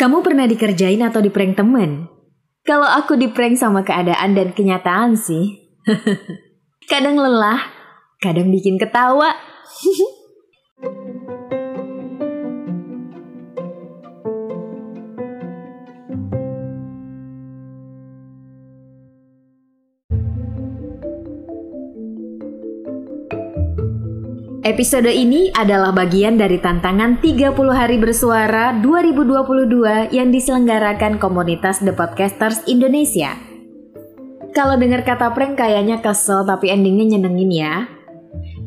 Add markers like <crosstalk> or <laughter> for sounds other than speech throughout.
Kamu pernah dikerjain atau di prank temen? Kalau aku di prank sama keadaan dan kenyataan sih. <laughs> kadang lelah, kadang bikin ketawa. <laughs> Episode ini adalah bagian dari tantangan 30 hari bersuara 2022 yang diselenggarakan komunitas The Podcasters Indonesia. Kalau dengar kata prank kayaknya kesel tapi endingnya nyenengin ya.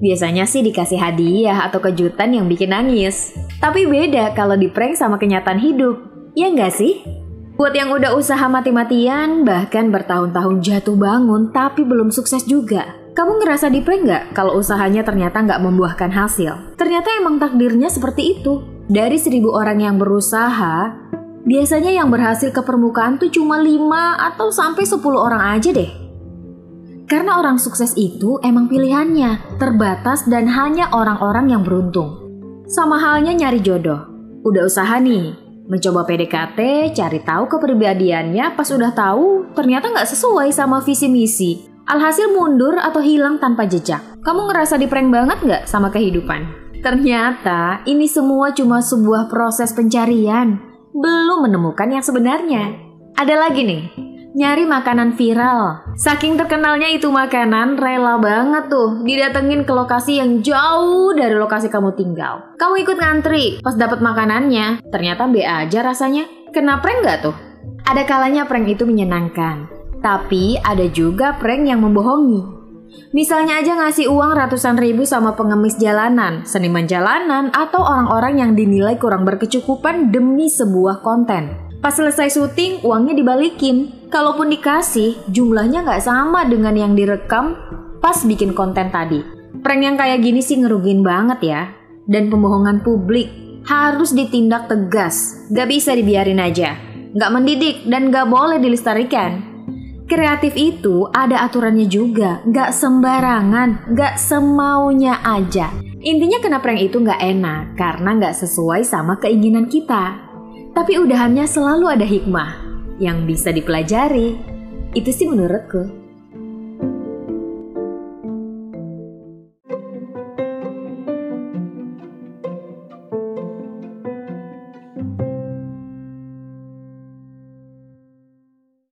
Biasanya sih dikasih hadiah atau kejutan yang bikin nangis. Tapi beda kalau di prank sama kenyataan hidup. Ya nggak sih? Buat yang udah usaha mati-matian, bahkan bertahun-tahun jatuh bangun tapi belum sukses juga. Kamu ngerasa di prank nggak kalau usahanya ternyata nggak membuahkan hasil? Ternyata emang takdirnya seperti itu. Dari seribu orang yang berusaha, biasanya yang berhasil ke permukaan tuh cuma lima atau sampai 10 orang aja deh. Karena orang sukses itu emang pilihannya, terbatas dan hanya orang-orang yang beruntung. Sama halnya nyari jodoh. Udah usaha nih, mencoba PDKT, cari tahu kepribadiannya, pas udah tahu ternyata nggak sesuai sama visi misi. Alhasil mundur atau hilang tanpa jejak. Kamu ngerasa di prank banget nggak sama kehidupan? Ternyata ini semua cuma sebuah proses pencarian, belum menemukan yang sebenarnya. Ada lagi nih, nyari makanan viral. Saking terkenalnya itu makanan, rela banget tuh didatengin ke lokasi yang jauh dari lokasi kamu tinggal. Kamu ikut ngantri, pas dapat makanannya, ternyata B aja rasanya. Kena prank nggak tuh? Ada kalanya prank itu menyenangkan, tapi ada juga prank yang membohongi. Misalnya aja ngasih uang ratusan ribu sama pengemis jalanan, seniman jalanan, atau orang-orang yang dinilai kurang berkecukupan demi sebuah konten. Pas selesai syuting, uangnya dibalikin. Kalaupun dikasih, jumlahnya nggak sama dengan yang direkam pas bikin konten tadi. Prank yang kayak gini sih ngerugin banget ya. Dan pembohongan publik harus ditindak tegas. Gak bisa dibiarin aja. Gak mendidik dan gak boleh dilestarikan. Kreatif itu ada aturannya juga, gak sembarangan, gak semaunya aja. Intinya kena prank itu gak enak karena gak sesuai sama keinginan kita. Tapi udahannya selalu ada hikmah yang bisa dipelajari. Itu sih menurutku.